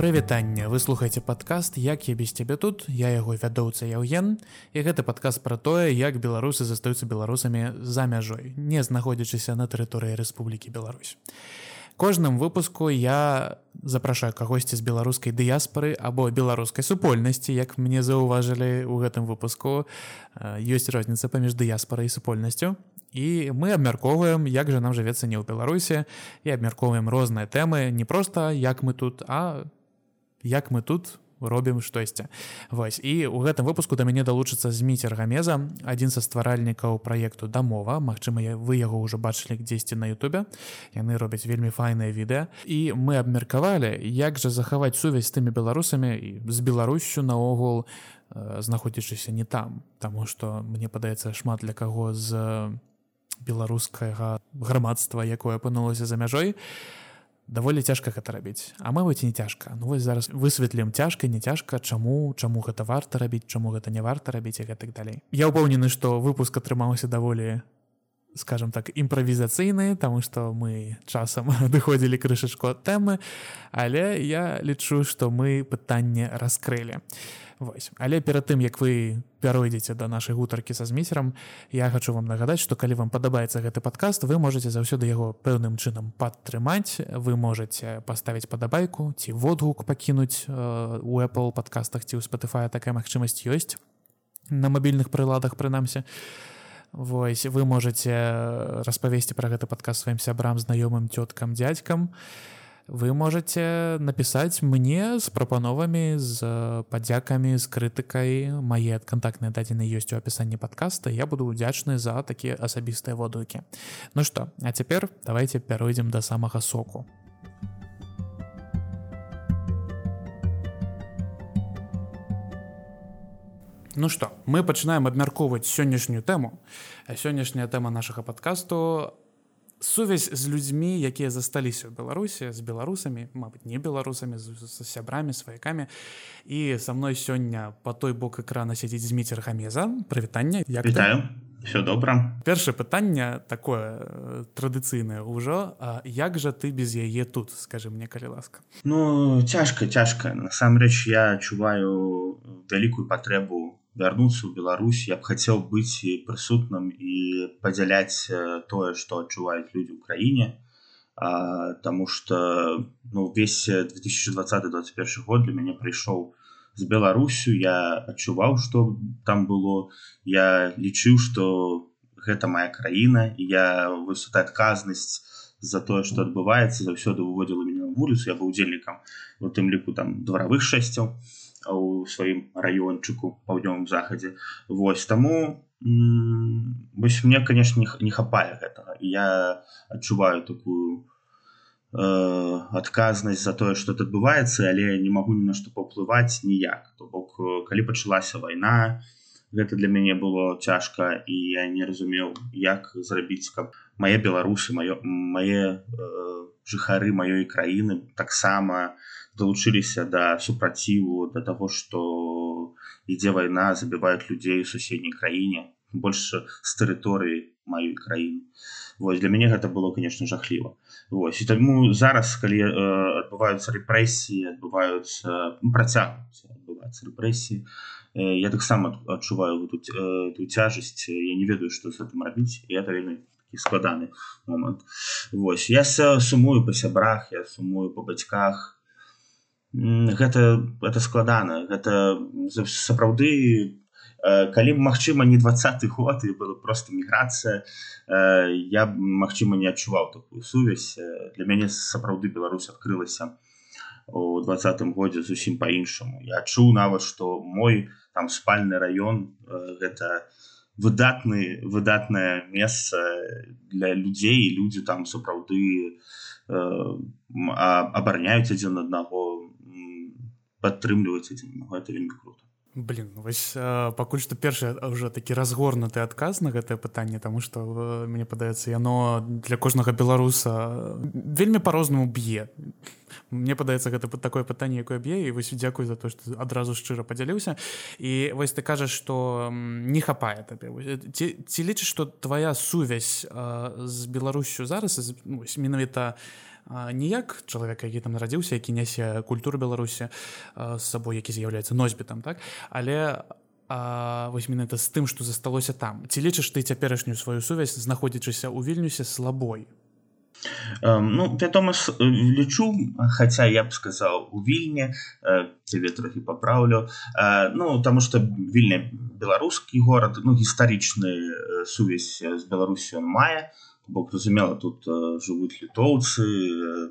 прывітанне. Вы слухаеце падкаст як я без цябе тут я яго вядоўца яўген. І гэты падкаст пра тое як беларусы застаюцца беларусамі за мяжой не знаходзячыся на тэрыторыі Рэспублікі Беларусь. Кожным выпуску я запрашаю кагосьці з беларускай дыяспары або беларускай супольнасці як мне заўважылі ў гэтым выпуску. Ёсць розніца паміж дыяспарай і супольнасцю. І мы абмяркоўваем як жа нам жывецца не ў беларусе і абмяркоўваем розныя тэмы не проста як мы тут а як мы тут робім штосьці. Вось і у гэтым выпуску да мяне далучыцца зміцер гамеза адзін са стваральнікаў праекту дамова Мачыма вы яго ўжо бачылі дзесьці на Ютубе. Яны робяць вельмі файныя відэа. І мы абмеркавалі як жа захаваць сувязь з тымі беларусамі і з беларусю наогул знаходзячыся не там. Таму што мне падаецца шмат для каго з беларускага грамадства якое апынулася за мяжой. а даволі цяжка гэта рабіць. А мабыць не цяжка. Ну вось зараз высветлім цяжка не цяжка чаму чаму гэта варта рабіць чаму гэта не варта рабіць і гэтак далей. Я ўпэўнены што выпуск атрымаўся даволі скажем так імправізацыйны таму што мы часам выходзілі крышачку ад тэмы але я лічу што мы пытанне раскрылі Вось. але перад тым як вы пяройдзеце да нашай гутаркі са зміцерам я хочу вам нагадаць што калі вам падабаецца гэты падкаст вы можете заўсёды яго пэўным чынам падтрымаць. Вы можете паставіць падабайку ці водгук пакінуць у Apple подкастах ці ў Spotify такая магчымасць ёсць. На мабільных прыладах прынамсі. Вось вы можете распавесці пра гэты падказ сваім сябрам знаёмым цёткам дзядзькам вы можете напісаць мне з прапановамі з падзякамі з крытыкай мае кантактныя дадзены ёсць у апісанні падкаста я буду удзячны за такія асабістыя водукі Ну што а цяпер давайте пяройдзем да самага соку. Ну што мы пачынаем абмяркоўваць сённяшнюю тэму сённяшняя тэма нашага падкасту сувязь з людзьмі якія засталіся ў беларусі з беларусамі мабыць не беларусамі з сябрамі сваякамі і са мной сёння по той бок экрана сядзіць зміцер гамеза прывітанне я вітаю. Все добра. Першае пытанне такое э, традыцыйнае ўжо як жа ты без яе тут скажи мне калі ласка? Ну цяжка цяжка насамрэч я адчуваю вялікую патрэбу вярнуцца ў Беларусь я б хацеў быць прысутным і падзяляць тое што адчуваюць людзі ў краіне Таму что ну весь 2020-21 год для мяне прыйшоў з Беларусю я адчуваў што там было. Я лічыў што гэта моя краіна і я вось адказнасць за тое што адбываецца заўсёды выводзіла мяне на вуліцу я быў удзельнікам у тым ліку там дваравых шэсцяў у сваім раёнчыку паўднёвым захадзе. Восьось таму вось мне конечно не хапае гэтага. Я адчуваю такую э, адказнасць за тое что адбываецца але не магу ні на што паўплываць ніяк. То бок калі пачалася вайна гэта для мяне было цяжка і я не разумеў як зрабіць каб мае беларусы маё мае э, жыхары маёй краіны таксама не далучыліся да супраціву да таго што ідзе вайна забіваюць людзей у суседняй краіне больш з тэрыторыі маёй краіны Вось для мяне гэта было конечно жахліва Вось і таму зараз калі э, адбываюцца рэпрэсіі адбываюцца ну, працягнуць адбываецца рэпрэсіі э, я таксама адчуваю тут э, цяжасць я не ведаю што з гэтым рабіць я это вельмі складаны момант Вось я сумую па сябрах я сумую по бацьках гэта это складана гэта сапраўды калі магчыма не двадцаты год і было просто міграцыя я магчыма не адчуваў такую сувязь. Для мяне сапраўды Беларусь адкрылася у двадцатым годзе зусім по-іншаму я адчуў нават что мой там спальны раён гэта выдатны выдатнае месца для людзей людзі там сапраўды абараняюць адзін аднаго падтрымліваць адзін гэта вельмі круто блин вось пакуль што першы ўжо такі разгорнуты адказ на гэтае пытанне таму што мне падаецца яно для кожнага беларуса вельмі по-рознаму б'е. Мне падаецца гэта под такое пытанне якое б'е і вось дзякуй за то што адразу шчыра падзяліўся. І вось ты кажаш што не хапае табе. Ці, ці лічыш што твоя сувязь з беларусю зараз менавіта не як чалавек які там нарадзіўся які нясе культуру беларусі з сабой які з'яўляецца носьбітам так? Але вось менавіта з тым што засталося там. Ці лічыш ты цяперашнюю сваю сувязь знаходзячыся ў вільнюсе слабой? Ну вядома лічу хотя я б сказал у вільне тебе трохі поправлю ну тому что вільня беларускі город ну гістарычны сувязь з беларусю мае бо зразумела тут жывуць літоўцы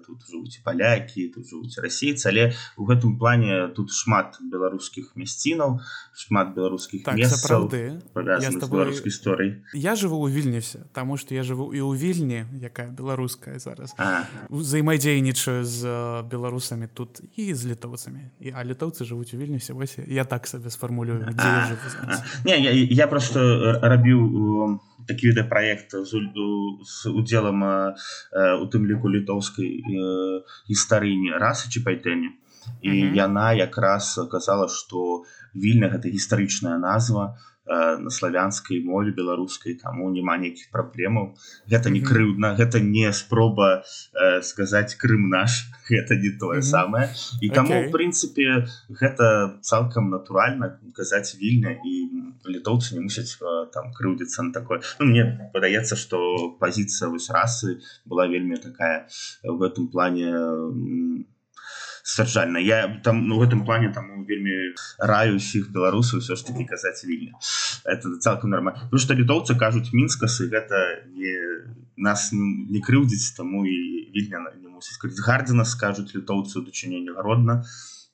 тут жывуць палякі тут жывуць расейцы але у гэтым плане тут шмат беларускіх мясцінаў шмат беларускіх так, сапраўды беларускай гісторый я жыву у вільнюсе таму што я жыву і ў вільні якая беларуская зараз узаемадзейнічаю з беларусамі тут і з літоўцамі і а літоўцы жывуць у вільнюсе вось я так сабе сфармулюю не я, я просто рабіў у такі відэапраект з, з удзелам у тым ліку літоўскай гістарыні расы ці пайтэні і mm -hmm. яна якраз казала што вільня гэта гістарычная назва на славянскай мове беларускай таму няма нейкіх праблемаў. Гэта не крыўдна гэта не спроба э, сказаць Крым наш гэта не тое самае. І таму okay. в прынцыпе гэта цалкам натуральна казаць вільня і літоўцы не мусяць там крыўдзіцца на такое. Ну, мне падаецца што пазіцыя вось расы была вельмі такая в гэтым плане не сцвярджальна я там ну, в этом плане там вельмі раю усіх беларусаў все ж таки казаць вільня это цалкам нормально. Ну что літоўцы кажуць мінскасы гэта не нас не крыўдзіць таму і вільня не мусіць гардзіна скажуць літоўцы дачынення гародна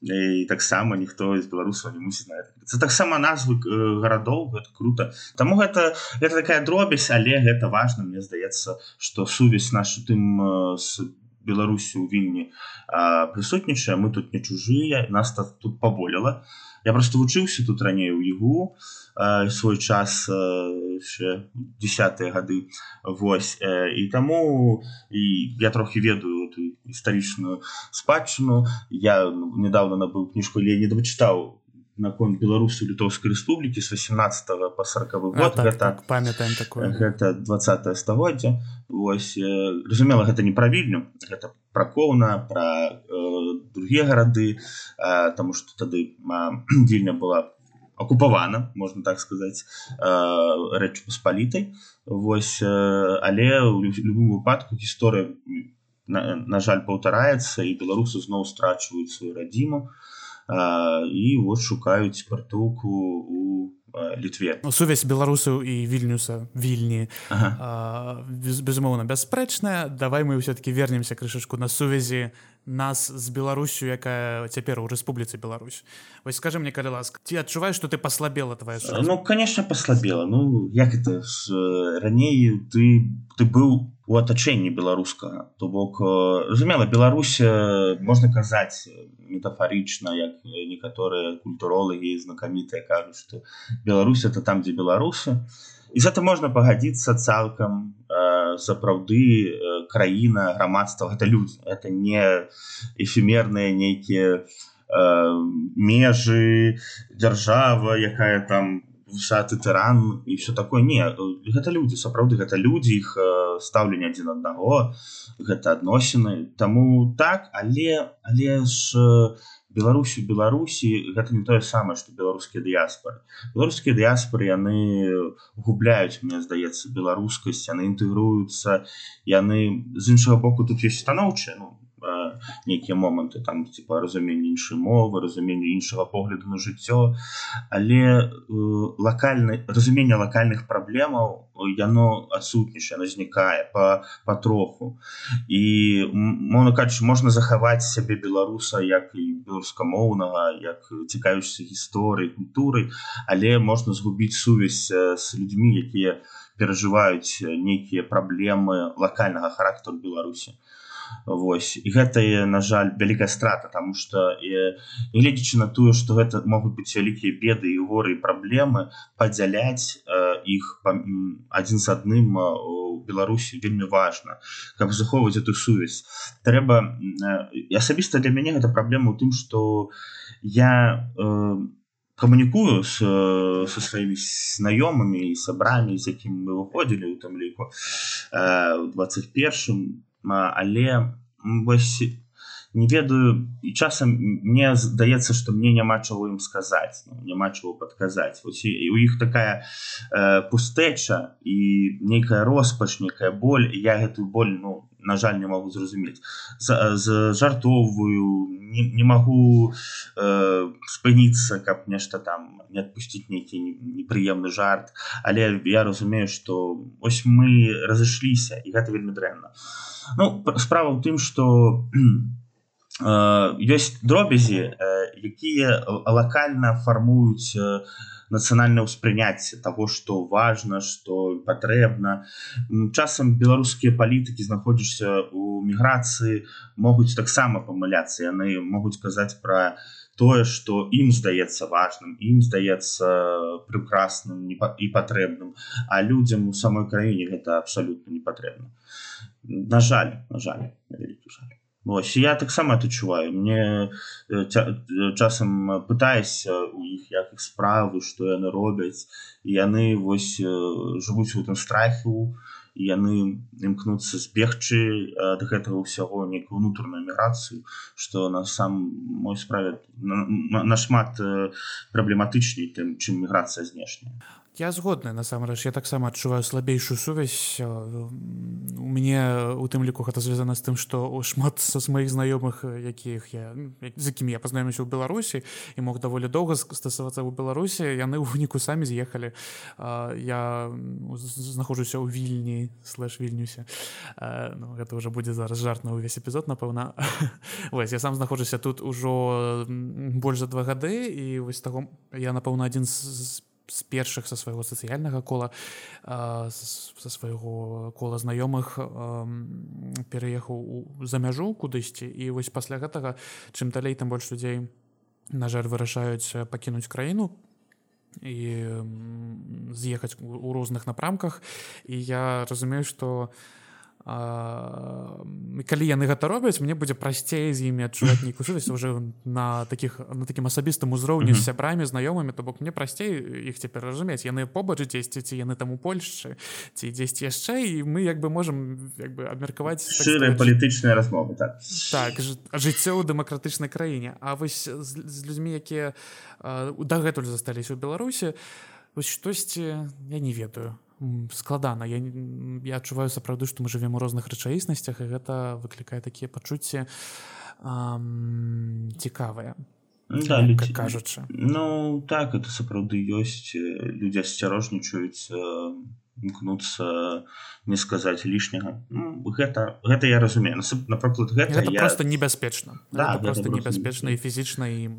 і таксама ніхто з беларусаў не мусіць это таксама назвы гарадоў гэта круто. Таму гэта это такая дробязь але гэта важно мне здаецца что сувязь нашу тым с беларусі у вільні прысутнічае мы тут не чужыя нас тут паболела. Я просто вучыўся тут раней у ігу свой час десятые гады. Вось і таму і я трохі ведаю эту гістарычную спадчыну. Я ну, недавно набыў кніжку але не дачытаў наконт беларусу літоўскай рэспублікі з 18 по 40 год. а, так, гэта так, памятаем такое. гэта 20 стагоддзя Вось разумела гэта не пра вільню гэта пракоўна пра э, другія гарады э, тому что тады дзільня была акупавана можна так сказаць э, рэч паспалітай. Вось э, але у любым выпадку гісторыя на, на жаль паўтараецца і беларусы зноў страчваюць сваю радзіму. і вот шукаюць партоўку у літве ну, сувязь беларусаў і вільнюса вільні ага. без, безумоўна бясспрэчная давай мы все-таки вернемся крышачку на сувязі нас з беларусю якая цяпер у Рэспубліцы Беларусь. Вось скажи мне калі ласка ці адчуваеш что ты паслабела твоя ну конечно паслабела. Ну як это раней ты ты быў у атачэнні беларускага то бок разумела Беларусь можна казаць метафарычна як некаторыя культуролагі знакамітыя кажуць что Беларусь это там дзе беларусы. І за это можна пагадзіцца цалкам сапраўды краіна грамадства гэта людзі. Это не эфемерныя нейкія межы дзяржава якая там высаты тыран і все такое. Не гэта людзі сапраўды гэта людзі іх стаўленне адзін аднаго гэта адносіны таму так але але ж беларусю беларусі гэта не тое самае што беларускія дыяспоры. Беларускія дыяспоры яны губляюць мне здаецца беларускасць яны інтэгруюцца яны з іншага боку тут ёсць станоўчыя ну нейкія моманты там типа разуменне іншай мовы разуменне іншага погляду на жыццё. Але э, лакальны разуменне лакальных праблемаў яно адсутнічае назнікае по патроху. І мона кажучы можна захаваць сябе беларуса як і беларускамоўнага як цікавішся гісторыі культуры але можна згубіць сувязь з людзьмі якія перажываюць нейкія праблемы лакальнага характару беларусі Вось. І гэта на жаль вялікая страта тому что гледзячы на тое что гэта могуць быць вялікія беды і горы і праблемы падзяляць іх адзін з адным у беларусі вельмі важна каб захоўваць эту сувязь. Трэба асабіста для мяне гэта праблема у тым что я камунікую с со сваімі знаёмымі і сабрамі з якім мы выходзілі у там ліку 21 але вось не ведаю і часам мне здаецца что мне няма чаго ім сказаць ну, няма чаго падказаць і у іх такая э, пустэча і нейкая роспач некая боль. Я гэтую боль ну на жаль не могу зразумець. Жартовую не, не могу э, спыніцца каб нешта там не адпусціць нейкі непрыемны жарт. Але я разумею что ось мы разышліся і гэта вельмі дрэнна. Ну справа ў тым что ёсць дробязі якія лакальна фармуюць нацыянальнае ўспрыняцце того что важно что патрэбна часам беларускія палітыкі знаходзішся у міграцыі могуць таксама памыляцца яны могуць казаць пра тое что ім здаецца важным ім здаецца прекрасным і патрэбным а людзям у самой краіне гэта абсалютна не патрэбна на жаль на жаль вялікі жаль Ось, я таксама адчуваю мне часам пытаюся у іх як іх справы што яны робяць яны вось жывуць у тым страху яны імкнуцца збегчы ад гэтага ўсяго нейкую унутраную міграцыю што на сам мой справе нашмат праблематычней тым чым міграцыя знешняя. Я згодны насамрэч. Я таксама адчуваю слабейшую сувязь. У мяне у тым ліку гэта звязана з тым што шмат са з маіх знаёмых якіх я з якімі я пазнаёмся ў беларусі і мог даволі доўга стасавацца ў беларусі яны ў выніку самі з'ехалі. Я знаходжуся ў вільні слэш вільнюсе ну, гэта ўжо будзе зараз жарт на ўвесь эпізод напэўна. Вось я сам знаходжуся тут ужо больш за два гады і вось таго я напэўна адзін з з першых са свайго сацыяльнага кола са свайго кола знаёмых пераехаў за мяжу кудысьці. І вось пасля гэтага чым далей там больш людзей на жаль вырашаюць пакінуць краіну і з'ехаць у розных напрамках і я разумею што у калі яны гэта робяць мне будзе прасцей з імі адчуваць нейкую сувязь уже на таких на такім асабістым узроўні з сябрамі знаёмымі то бок мне прасцей іх цяпер разумець. Яны побач дзесьці ці яны там у Польшчы ці дзесьці яшчэ і мы як бы можам як бы абмеркаваць шчырыя палітычныя размовы так. Так жыццё ў дэмакратычнай краіне. А вось з, з людзьмі якія дагэтуль засталіся ў беларусі вось штосьці я не ведаю складана. Я, я адчуваю сапраўды што мы жывем у розных рэчаіснасцях і гэта выклікае такія пачуцці цікавыя да, кажучы. Ну так это сапраўды ёсць. Людзі асцярожнічаюць імкнуцца не сказаць лішняга. Ну, гэта гэта я разумею. Напрыклад гэта, гэта я... просто небяспечна. Да, просто небяспечна і фізічна і,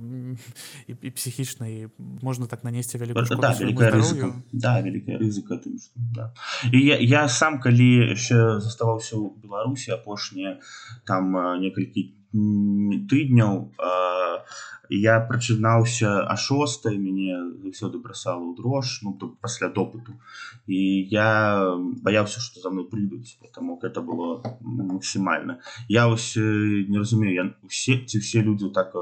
і, і псіхічна і можна так нанесці вялікую да, рызыка да, вялікая рызыка тым што, да. і я, я сам калі яшчэ заставаўся ў беларусі апошнія там некалькі тыдняў а я прачынаўся а шостой мяне заўсёды бросала ў дрож ну то пасля допыту. І я баяўся что за мной прыйдуць потому это было максімальна. Я вось не разумею я усе ці все людзі так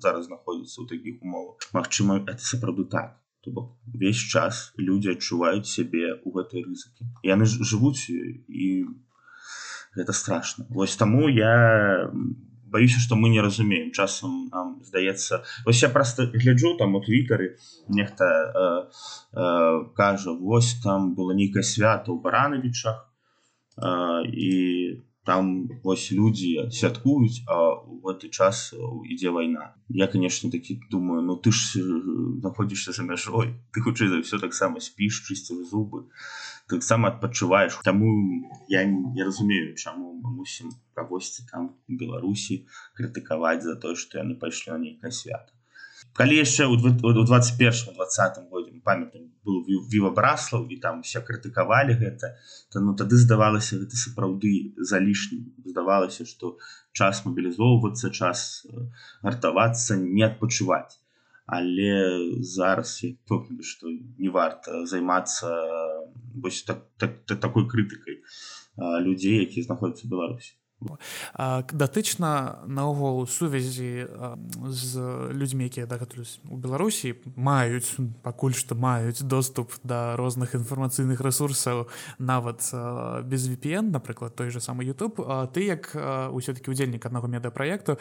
зараз знаходзяцца ў такіх умовах? Мачыма это сапраўды так. То бок весь час людзі адчуваюць сябе у гэтай рызыкі. Яны жывуць і гэта страшно вось таму я баюся что мы не разумеем. Часам нам здаецца вось я просто гляджу там у твиттары нехта э, э, кажа вось там было нейкае свято ў барановичах э, і там вось людзі святкуюць а в гэты час ідзе вайна я конечно такі думаю ну ты ж знаходзішся за мяжой ты хутчэй за все таксама спіш чысціў зубы таксама адпачуваеш таму я не разумею чаму мы мусім кагосьці там беларусі крытыкаваць за тое што яны пайшлі на нейкае свята калі яшчэ ў 21 20 годзе памятаем был вівабраслаў і там все крытыкавалі гэта. То ну тады здавалася гэта сапраўды залішнім. Здавалася што час мобілізоўвацца час гартавацца не адпачываць але зараз што не варта займацца вось так, так, так, такой крытыкай людзей якія знаходзяцца беларусі датычна наогул сувязі з людзьмі якія дагатуль у беларусі маюць пакуль што маюць доступ да розных інфармацыйных ресурсаў нават без VPN напрыклад той же самы YouTube. Ты як усё-таки удзельнік аднаго медыапраекту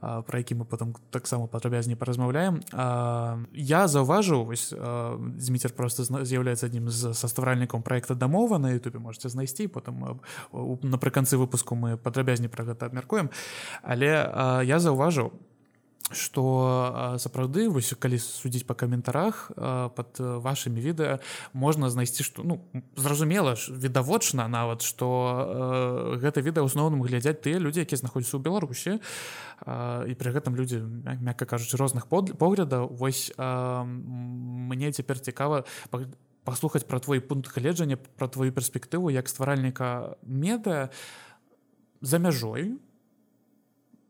про які мы потом таксама падрабязней паразмаўляем я заўважыў вось зміцер просто з'яўляецца аднім з саставальнікаў проекта дамова на Ютубе можете знайсці потым напрыканцы выпуску мы падрабязней пра гэта абмяркуем але а, я заўважыў что сапраўды вось калі судзіць па каментарах под вашими відэа можна знайсці что ну зразумела ж відавочна нават что гэта відэа асноўным глядзяць тыя людзі якія знаходзяцца ў беларусі. І пры гэтым людзі мякка кажучы розных поглядаў. Вось мне цяпер цікава паслухаць пра твой пункт гледжання пра твою перспектыву як стваральніка меда за мяжой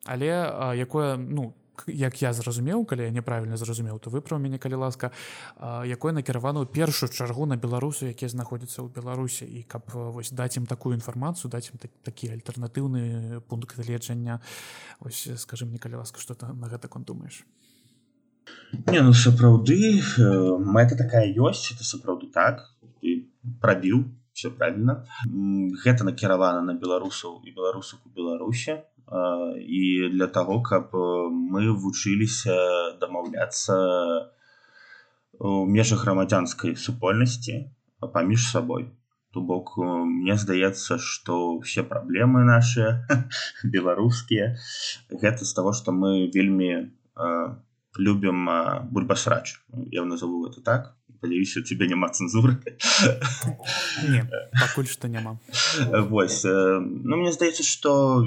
але а, якое ну як я зразумеў калі я неправільна зразумеў то выправ мяне калі ласка якое накіравана ў першую чаргу на беларусу якія знаходзяцца ў беларусі. І каб вось даць ім такую інфармацыю даць ім так, такі альтэрнатыўны пункт лечання ось скажи мне калі ласка что то на гэта кон думаешь Не ну сапраўды мэта такая ёсць это сапраўды так ты прабіў все правильно. Гэта накіравана на беларусаў і беларусах у беларусе і для того каб мы вучыліся дамаўляцца у межах грамадзянскай супольнасці паміж сабой. То бок мне здаецца что все праблемы наши беларускія гэта з того что мы вельмі любім бульбасрач я назову это так спадзяюся у тебе няма цэнзуры пакуль што няма Вось ну мне здаецца што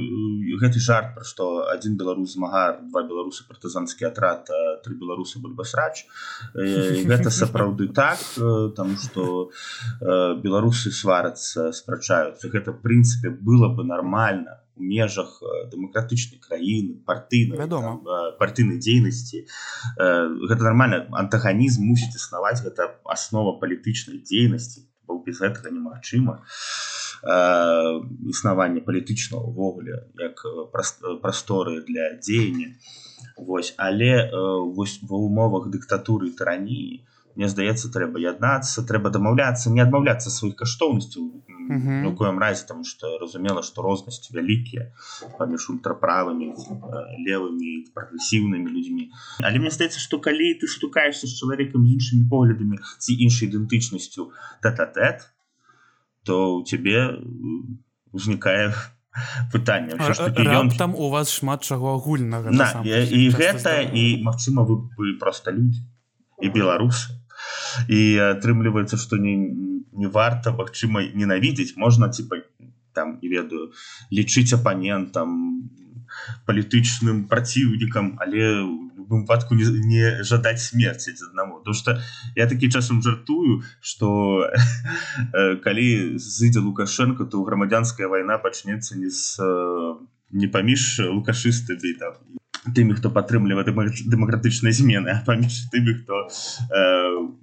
гэты жарт пра што адзін беларус змагар два беларусы партызанскі атрад тры беларусы бульбасрач гэта сапраўды так там што беларусы сварацца спрачаюцца. Гэта прынцыпе было бы нармальна межах дэмакратычнай краіны партыйна вядома партыйнай дзейнасці гэта нормально. Антаганізм мусіць існаваць гэта аснова палітычнай дзейнасці без гэтага немагчыма існаванне палітычна ўвогуле як прасторы для дзеяння Вось але вось ва умовах дыктатуры тараніі мне здаецца трэба яднацца трэба дамаўляцца не адмаўляцца сваіх каштоўнасцяў у коем разе там что разумела что рознасці вялікія паміж ультраправымі левымі прагрэсіўнымі людзьмі але мне здаецца что калі ты стукаешься з чалавекам з іншымі поглядамі ці іншай ідэнтычнасцю тет-а-тет то у тебе узнікае пытанне ён там у вас шмат чаго агульнага і гэта і магчыма вы вы просто людзі і беларусы і атрымліваецца што не, не варта магчыма ненавідзець можна типа там не ведаю лічыць апанентам палітычным праціўнікам але выпадку не, не жадаць смерці аднаму то что я такі часам жартую что калі зыдзе лукашенко то грамадзянская вайна пачнецца не з не паміж лукашысты там тымі хто падтрымлівае дэмакратычнай змены паміж тымі хто э,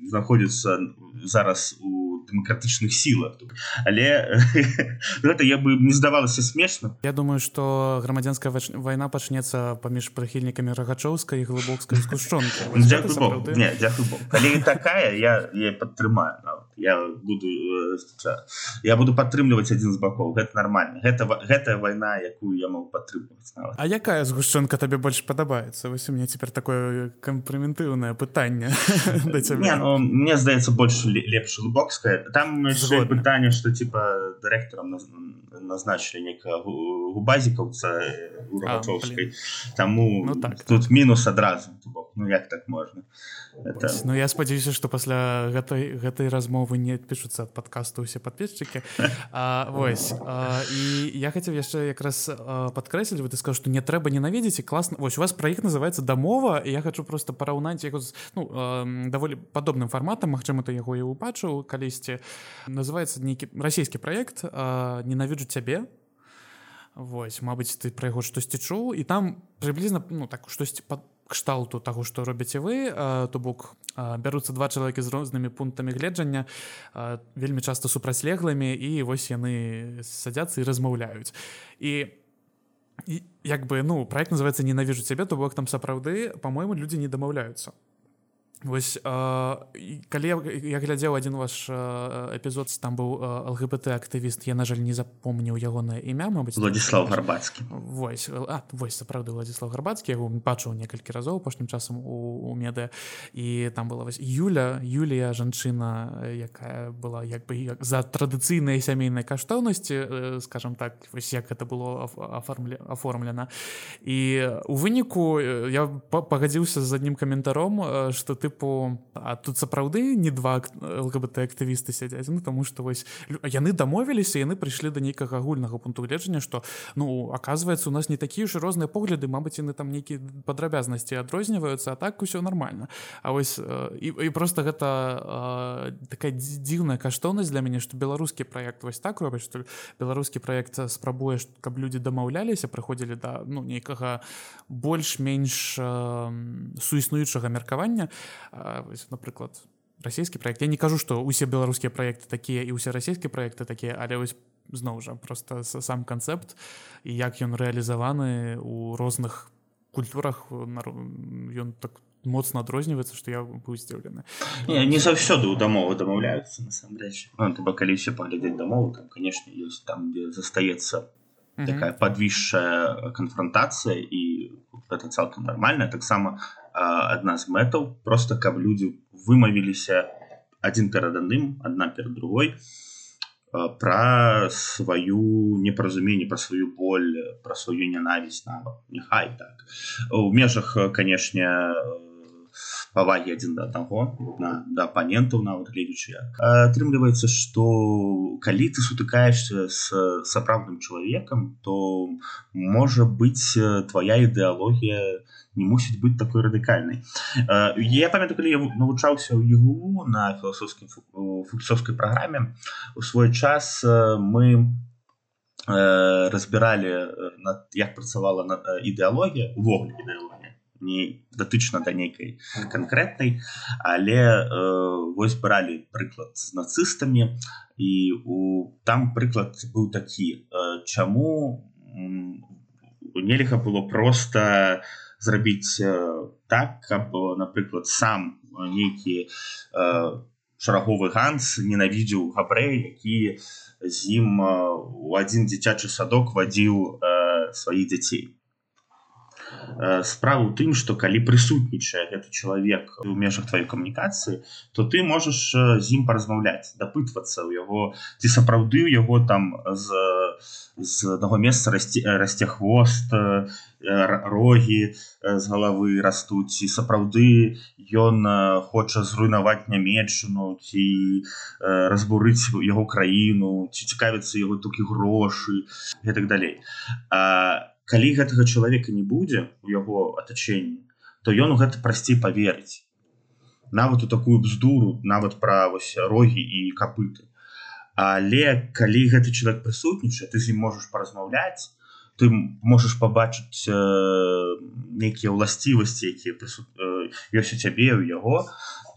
знаходзіцца зараз у дэмакратычных сілах але гэта я бы не здавалася смешна Я думаю что грамадзянская вайна пачнецца паміж прыхільнікамі рагачоўскай глыбокскай скушчонкі калі такая я я падтрымаю я буду э, я буду падтрымліваць адзін з бакоў гэта нормально. Гэта гэтая вайна якую я могу падтрымваць А якая згушчонка табе больш падабаецца вось у мне цяпер такое кампраментыўнае пытанне ну, мне здаецца больш лепш глыбокская там пытанне что типа дырэктарам назначылі некага губазікаўца рагачоўскай таму ну, так, тут так. мінус адразу ну як так можна это... Ну я спадзяюся што пасля гэтай гэтай размовы не адпішуцца ад падкасту усе падписчыкі. Вось а, і я хацеў яшчэ якраз падкрэсліць вы ты скажу што не трэба ненавідзець і класна вось у вас пра іх называется дамова я хочу просто параўнаць яго з ну, даволі падобным фарматам Мачыма ты яго і убачыў калісьці. Называется нейкі расійскі проект ненавіджу цябе Вось Мабыць ты пра яго штосьці чуў і там прыблізна ну так штосьці кшталту таго што робіце вы то бок бяруцца два чалавекі з рознымі пунктамі гледжання вельмі часта супрацьлеглымі і вось яны садзяцца і размаўляюць. І як бы ну проект называется ненавижу цябе то бок там сапраўды по-моему людзі не дамаўляются Вось калі я, я глядзеў один ваш эпізод там быў лгбт актывіст я на жаль не запомніў ягонае імя Мабыць владислав гарбацкі. Вось а, вось сапраўды владислав гарбацкі яго бачыў некалькі разоў апошнім часам у, у меды. І там была вось Юля Юлія жанчына якая была як бы як за традыцыйныя сямейныя каштоўнасці скажем так вось як это было аформле оформлена і у выніку я пагадзіўся з адным каментаром что ты тыпу а тут сапраўды не два лгбт актывісты сядзяць? Ну тому что вось яны дамовіліся яны прыйшлі да нейкага агульнага пункту гледжання что ну оказывается у нас не такія ж розныя погляды Мабыць яны там нейкія падрабязнасці адрозніваюцца а так усё нормально А вось і, і просто гэта такая дзіўная каштоўнасць для мяне что беларускі проект вось так робіць что беларускі проект спрабуеш каб людзі дамаўляліся прыходзілі да ну нейкага больш-менш суіснуючага меркавання напрыклад расійскі проект. Я не кажу что усе беларускія проекты такія і усе расійскія проекты такія але вось зноў жа просто сам канцэпт і як ён рэалізаваны у розных культурах ён так моцна адрозніваецца что я быў здзіўлены. Не, не заўсёды у дамовы дамаўляюцца насамрэч ну, калі все паглядзець дамову там конечно ёсць там где застаецца такая подвісшая канфронтацыя і это цалкам нормально таксама адна з мэтаў. Просто каб людзі вымавіліся адзін перад адным адна перад другой пра сваю непаразуменне пра сваю боль пра сваю нянавісць нават. Няхай так. У межах канешне павагі адзін да аднаго на да апанентаў нават гледзячы атрымліваецца што калі ты сутыкаешься с сапраўдным чалавекам то можа быць твоя ідэалогія не мусіць быць такой радыкальнай я памятаю калі я навучаўся ў егу на філасофскім функцёвскай праграме у свой час мы разбіралі над як працавала на ідэалогія увогуле не датычна да нейкай канкрэтнай але э, вось бралі прыклад з нацыстамі і у там прыклад быў такі э, чаму нельга было просто у зрабіць так каб напрыклад сам нейкі шараговы ганс ненавідзеў габрэй які з ім у адзін дзіцячы садок вадзіў сваіх дзяцей. Э, справа ў тым что калі прысутнічае гэта чалавек у межах твоей камунікацыі то ты можаш э, з ім паразмаўляць дапытвацца ў яго ці сапраўды ў яго там з з одного месца расці э, расце хвост рогі з галавы растуць і сапраўды ён хоча зруйнаваць нямецчыну ці разбурыць яго краіну ці цікавіцца яго толькі грошы і так далей. А калі гэтага чалавека не будзе у яго атачэнні то ён у гэта прасцей поверыць нават у такую бздуру нават пра вось рогі і капыты. Але калі гэты чалавек прысутнічае ты з ім можаш паразмаўляць ты можаш пабачыць э, нейкія ўласцівасці якія прысут... э, ёсць у цябе у яго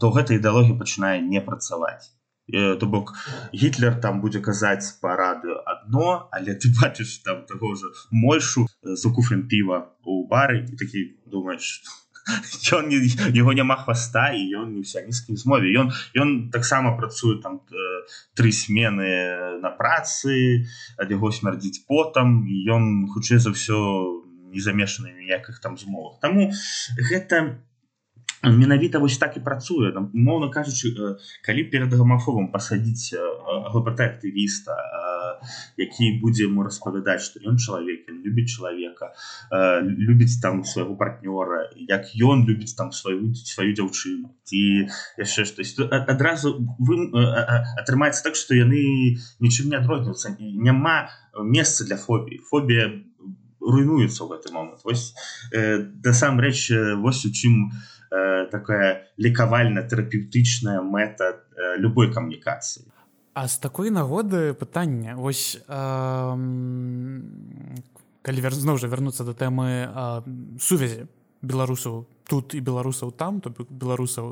то гэта ідэалогія пачынае не працаваць то бок гітлер там будзе казаць па радыё адно але ты бачыш там таго же мойшу за куфлем піва у бары і такі думаеш ён не, его няма хваста і ён не вся нізкім змове ён ён таксама працуе там тры смены на працы ад яго смярдзіць потам ён хутчэй за ўсё не замешаны ніякіх там змовах. Таму гэта менавіта вось так і працуе. Там моўна кажучы калі перад гамафобам пасадзіць глбт актывіста які будзе ему распавядаць што ён чалавек любіць чалавека любіць там свайго партнёра як ён любіць там сваю сваю дзяўчыну ці яшчэ штось адразу вы атрымаецца так што яны нічым не адрозніваюцца. Няма месца для фобіі. Фобія руйнуецца ў гэты момант. Вось насамрэч вось у чым у э, такая лекавальна-тэрапеўтычная мэта э, любой камунікацыі А з такой нагоды пытання вось э, калі вер зноў жа вярнуцца да тэмы э, сувязі беларусаў тут і беларусаў там то беларусаў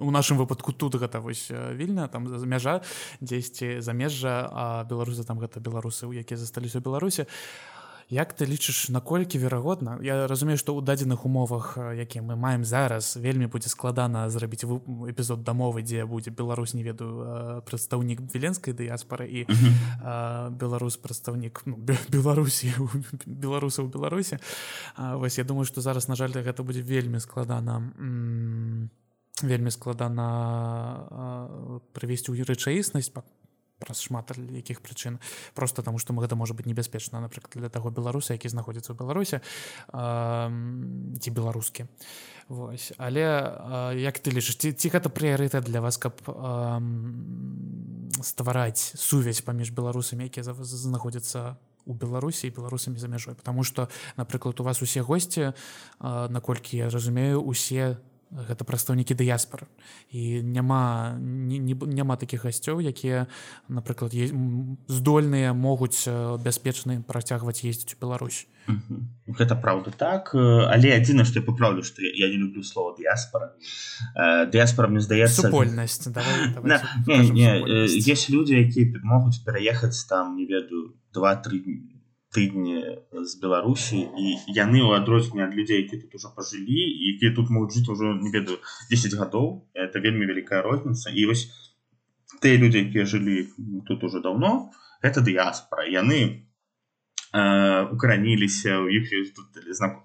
у нашым выпадку тут гэта вось вільна там за мяжа дзесьці замежжа а беларусы там гэта беларусы якія засталіся ў беларусі Як ты лічыш наколькі верагодна? Я разумею што ў дадзеных умовах якія мы маем зараз вельмі будзе складана зрабіць эпізод дамовы дзе будзе Беларусь не ведаю прадстаўнік віленскай дыяспары і беларус прадстаўнік ну, беларусі беларуса ў беларусі вось я думаю што зараз на жаль гэта будзе вельмі складана вельмі складана прывесці ў рэчаіснасць праз шмат якіх прычын просто таму што гэта можа быць небяспечна напрыклад для таго беларуса які знаходзіцца ў беларусе ці беларускі Вось але як ты лічыш ці, ці гэта прыярытэт для вас каб ствараць сувязь паміж беларусамі якія знаходзяцца у беларусі беларусамі за мяжой потому что напрыклад у вас усе госці наколькі я разумею усе гэта прадстаўнікі дыяспор і няма не, не, няма такіх гасцёў якія напрыклад здольныя могуць бяспечны працягваць ездзіць у Беларусь. Гэта праўда так. Але адзіна што я паправлю што я не люблю слова дыяспора дыяспора мне здаецца супольнасць. Есть людзі якія могуць пераехаць там не ведаю два-тры дні тыдні з беларусі і яны ў адрозненне ад людзей які тут ужо пажылі якія тут могуць жыць ужо не ведаю 10 гадоў это вельмі вялікая розніца. І вось тыя людзі якія жылі тут уже давно это дыяспора яны укараніліся у іх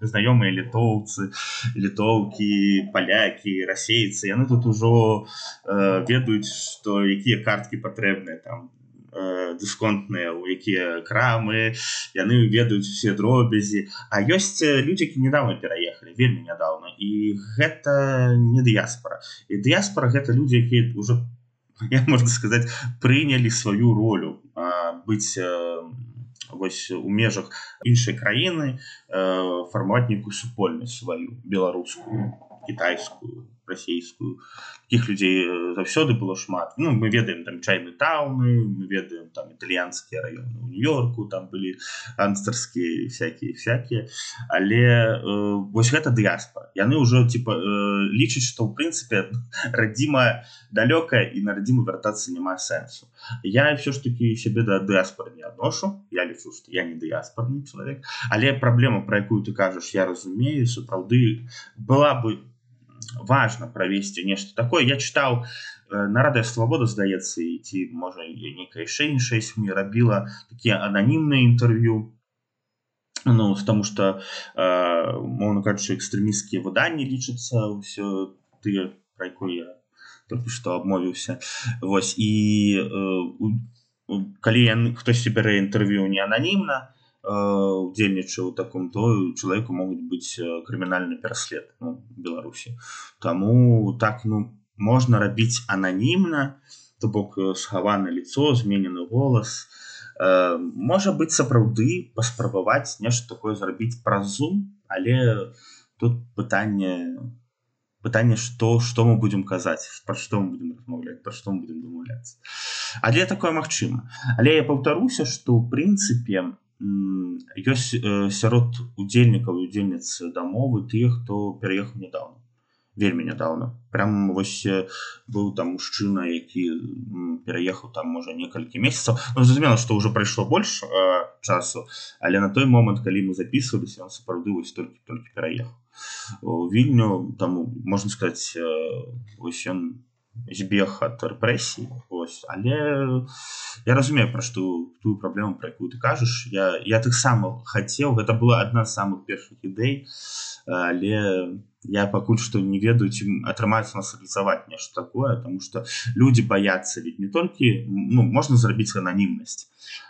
знаёмыя літоўцы літоўкі палякі расейцы. Яны тут ужо э, ведаюць што якія карткі патрэбныя там Э, дысконтныя у якія крамы яны ведаюць усе дробязі а ёсць э, людзі недавно пераехалі вельмі нядаўна і гэта не дыяспора і дыяспора гэта людзі якія ўжо я можна сказаць прынялі сваю ролю а, быць э, вось у межах іншай краіны фармат нейкую супольнасць сваю беларускую кітайскую расійскую таких людзей э, заўсёды было шмат. Ну мы ведаем там чайны тауны мы ведаем там італьянскія районы у нью-йорку там былі анстерскія всякие всякие. Але э, вось гэта дыяспа яны ўжо типа э, лічаць что ў прынцыпе радзіма далёкая і на радзіму вяртацца няма сэнсу я все ж таки сябе да дыаспоры не адношу я лічу что я не дыяспорны чалавек але праблема про якую ты кажаш я разумею сапраўды была бы важно правесці нешта такое. Я чытаў э, нарадая свабода здаецца ці можа нейкая яшчэ іншая сМ рабіла такія ананімныя інтэрв'ю ну потому что э, моўно кажучы экстрэміскія выданні лічацца ўсё тыя про якую я только что абмовіўся Вось і э, калі яны хтосьці бярэ інтэрв'ю не ананімна удзельнічаў таком то чалавеку могуць быць крымінальны пераслед ну, беларусі Таму так ну можна рабіць ананімна то бок схавана лицо зменены голас э, можа быць сапраўды паспрабаваць нешта такое зрабіць праз зум але тут пытанне пытанне что что мы будем казаць пра што мы будем размаўляць пра што мы будем дамаўляцца але такое магчыма але я паўтаруся что ў прынцыпе у ёсць э, сярод удзельнікаў удзельніц дамовы тых хто пераехаў нядаўна вельмі нядаўна прям вось э, быў там мужчына які пераехаў там можа некалькі месяцаў ну, зразумела што ўжо прайшло больш э, часу але на той момант калі мы записываліся он сапраўды вось толькі толькі пераехаў. Вільню там можна сказаць э, ось ён збег ад рэпрэсій ось але я разумею пра што тую праблему пра якую ты кажаш я я таксама хацеў гэта была адна з самых першых ідэй але я пакуль што не ведаю ці атрымаецца нас реалізаваць нешта такое тому что людзі баяцца ведь не толькі ну можна зрабіць ананімнасць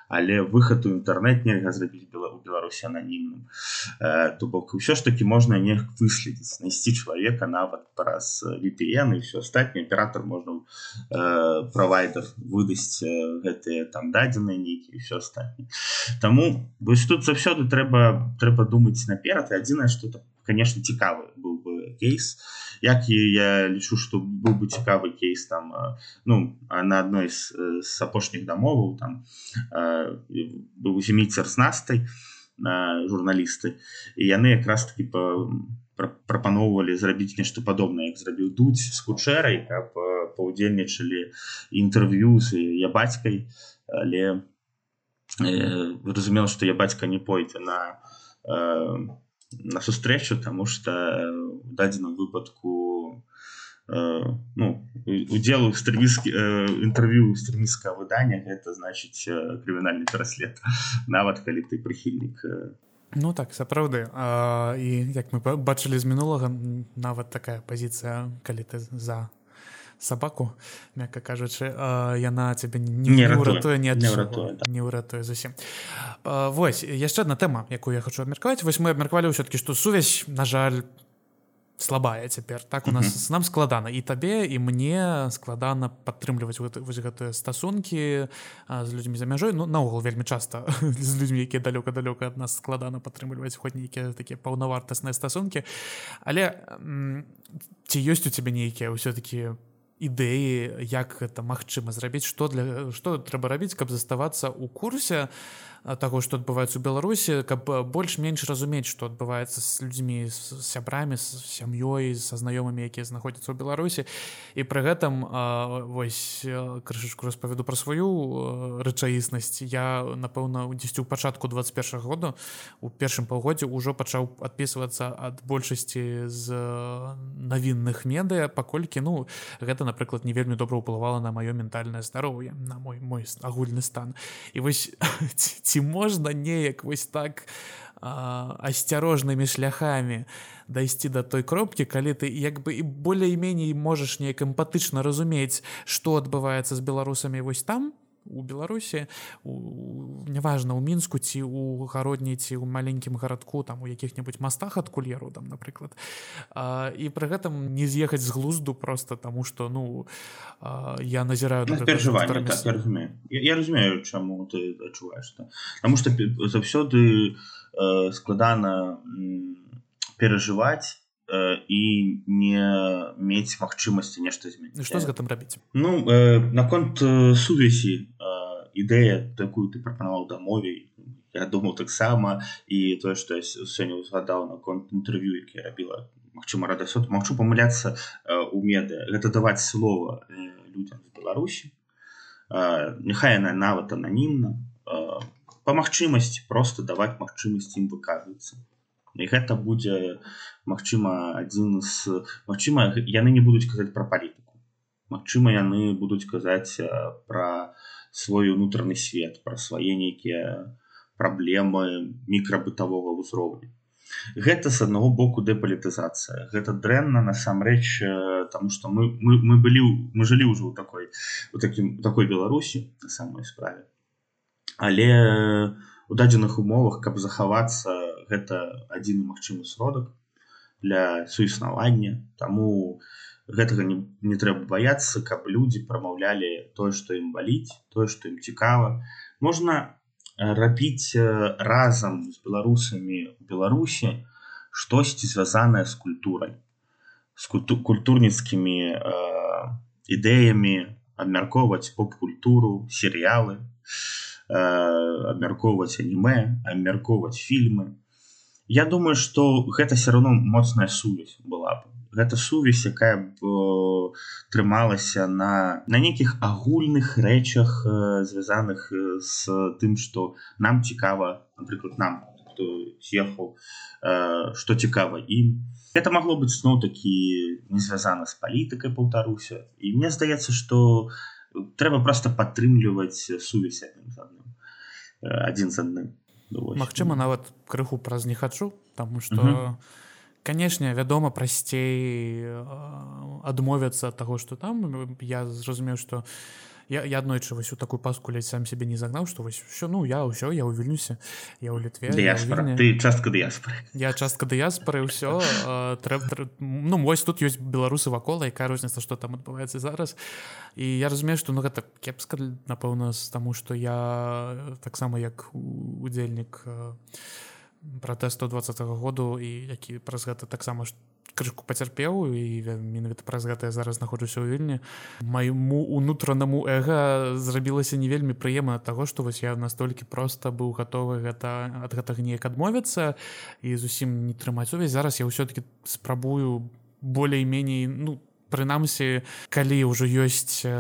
але выхад у інтэрнэт нельга зрабіць была у беларусі ананімным. То бок ўсё ж таки можна не выследзіць знайсці чалавека нават праз VPN і все астатні аператор можна правайдер выдасць гэтыя там дадзеныя нейкі все астатні Таму вось тут заўсёды трэба трэба думаць наперад. Адзінае что там конечно цікавы быў бы кейс. Як і я лічу что быў бы цікавы кейс там ну на адной з, з апошніх дамоваў там быў зіміцер з настай журналісты. І яны якраз таки по прапаноўвалі зрабіць нешта падобнае як зрабіў дудь з хутчэрай каб паўдзельнічалі інтэрв'ю з я бацькай. Але разумела что я бацька не пойдзе на на сустрэчу тому что в дадзеным выпадку ну удзел экстрэміскі інтэрв'ю экстрэміскага выдання гэта значыць крымінальны пераслед нават калі ты прыхільнік Ну так сапраўды і як мы бачылі з мінулага нават такая пазіцыя калі ты за сабаку мякка кажучы яна цябе не, ўратуе не не ўратуе зусім Вось яшчэ одна тэма якую я хочу абмеркаваць вось мы абмеркавалі ўсё-кі што сувязь на жаль слабая цяпер так? У нас mm -hmm. нам складана і табе і мне складана падтрымліваць вось гэтыя стасункі з людзьмі за мяжой. Ну наогул вельмі часта з людзьмі якія далёка далёка ад нас складана падтрымліваць хоць нейкія такія паўнавартасныя стасункі. Але ці ёсць у цябе нейкія ўсё-таки ідэі як гэта магчыма зрабіць што для што трэба рабіць каб заставацца ў курсе таго што адбываецца ў беларусі каб больш-менш разумець што адбываецца з людзьмі з сябрамі з сям'ёй са знаёмымі якія знаходзяцца ў беларусі і пры гэтым вось крышачку распавяду пра сваю рэчаіснасць. Я напэўна дзесьці ў пачатку 21 года у першым паўгодзе ўжо пачаў адпісвацца ад большасці з навінных медыя паколькі ну гэта напрыклад не вельмі добра ўплывала на маё ментальнае здароўе на мой мой агульны стан. І вось ці можна неяк вось так асцярожнымі шляхамі дайсці да той кропкі калі ты як бы і болей-меней можаш неяк эмпатычна разумець што адбываецца з беларусамі вось там у беларусі неважна у мінску ці у гародні ці ў маленькім гарадку там у якіх-небудзь мастах ад кулеру там напрыклад. А, і пры гэтым не з'ехаць з глузду просто тому что ну а, я назіраю ну, перажыванне так, я разумею. Я, я разумею чаму ты адчуваеш потому что заўсёды э, складана перажываць і не мець магчымасці нешта змяніць што з гэтым рабіць ну э, наконт э, сувязі э, ідэя такую ты прапанаваў дамове я думаў таксама і тое што я сёння узгадаў наконт інтэрв'ю які рабіла Мачыма радасот магчу памыляцца э, у меды гэта даваць слова э, людям з беларусі э, няхай яна нават ананімна э, па магчымасці просто даваць магчымасць ім выказвацца і гэта будзе Мачыма адзін з Мачыма яны не будуць казаць пра палітыку Магчыма яны будуць казаць пра свой унутраны свет пра свае нейкія праблемы мікрабытавога ўзроўня Гэта з аднаго боку дэпалітызацыя гэта дрэнна насамрэч тому что мы, мы, мы былі мы жылі ўжо ў такой у такім такой беларусі на самой справе. Але у дадзеных умовах каб захавацца гэта адзіны магчымы сродак для суіснавання таму гэтага не, не трэба баяцца каб людзі прамаўлялі тое што ім баліць тое што ім цікава. Можна рабіць разам з беларусамі беларусі штосьці звязанае з культурай. З культу культурніцкімі э, ідэямі абмяркоўваць поп-культуру серыялы э, абмяркоўваць аніме абмяркоўваць фільмы Я думаю что гэта все равно моцная сувязь была бы гэта сувязь якая б э, трымалася на на нейкіх агульных рэчах э, звязаных з э, тым что нам цікава напрыклад нам хто з'ехаў что цікава ім. Это могло быть сноў такі не звязана з палітыкай паўтаруся. І мне здаецца что трэба просто падтрымліваць сувязь адным з адным адзін з адным Магчыма нават крыху праз не хачу тому что канешне вядома прасцей адмовяцца ад таго что там. Я зразумеў что я, я аднойчы вось у такую паску ледзь сам себе не загнаў что вось все ну я ўсё я увільнюся я ў літве ты частка дыяспоры я частка дыяспоры ўсё трэба ну вось тут ёсць беларусы вакола якая розніца что там адбываецца зараз. І я разумею что ну гэта кепска напэўна з таму что я таксама як удзельнік пратэсту 20 -го году і які праз гэта таксама што крышку пацярпеў і менавіта праз гэта я зараз знаходжуся ў вільні. Майму унутранаму эго зрабілася не вельмі прыемна таго што вось я настолькі проста быў гатовы гэта ад гэтага неяк адмовіцца і зусім не трымаць сувязь зараз я ўсё-таки спрабую болей-меней ну прынамсі калі ўжо ёсць э,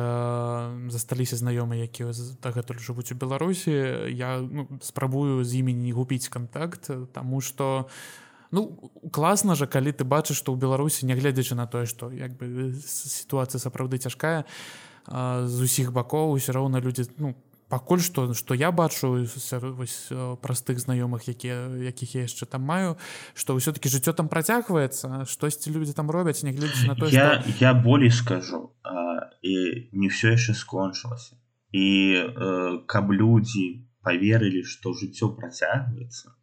засталіся знаёмыя якія дагэтуль жывуць у беларусі я ну, спрабую з імі не губіць контакт тому что ну класна жа калі ты бачыш што ў беларусі нягледзячы на тое што як бы сітуацыя сапраўды цяжкая з усіх бакоў усё роўна людзі ну пакуль што што я бачу вось простых знаёмых якія якіх я яшчэ там маю што ўсё-таки жыццё там працягваецца штосьці людзі там робяць нягледзячы на то я, што... я болей скажу а, і не все яшчэ скончылася. І э, каб людзі поверылі што жыццё працягваецца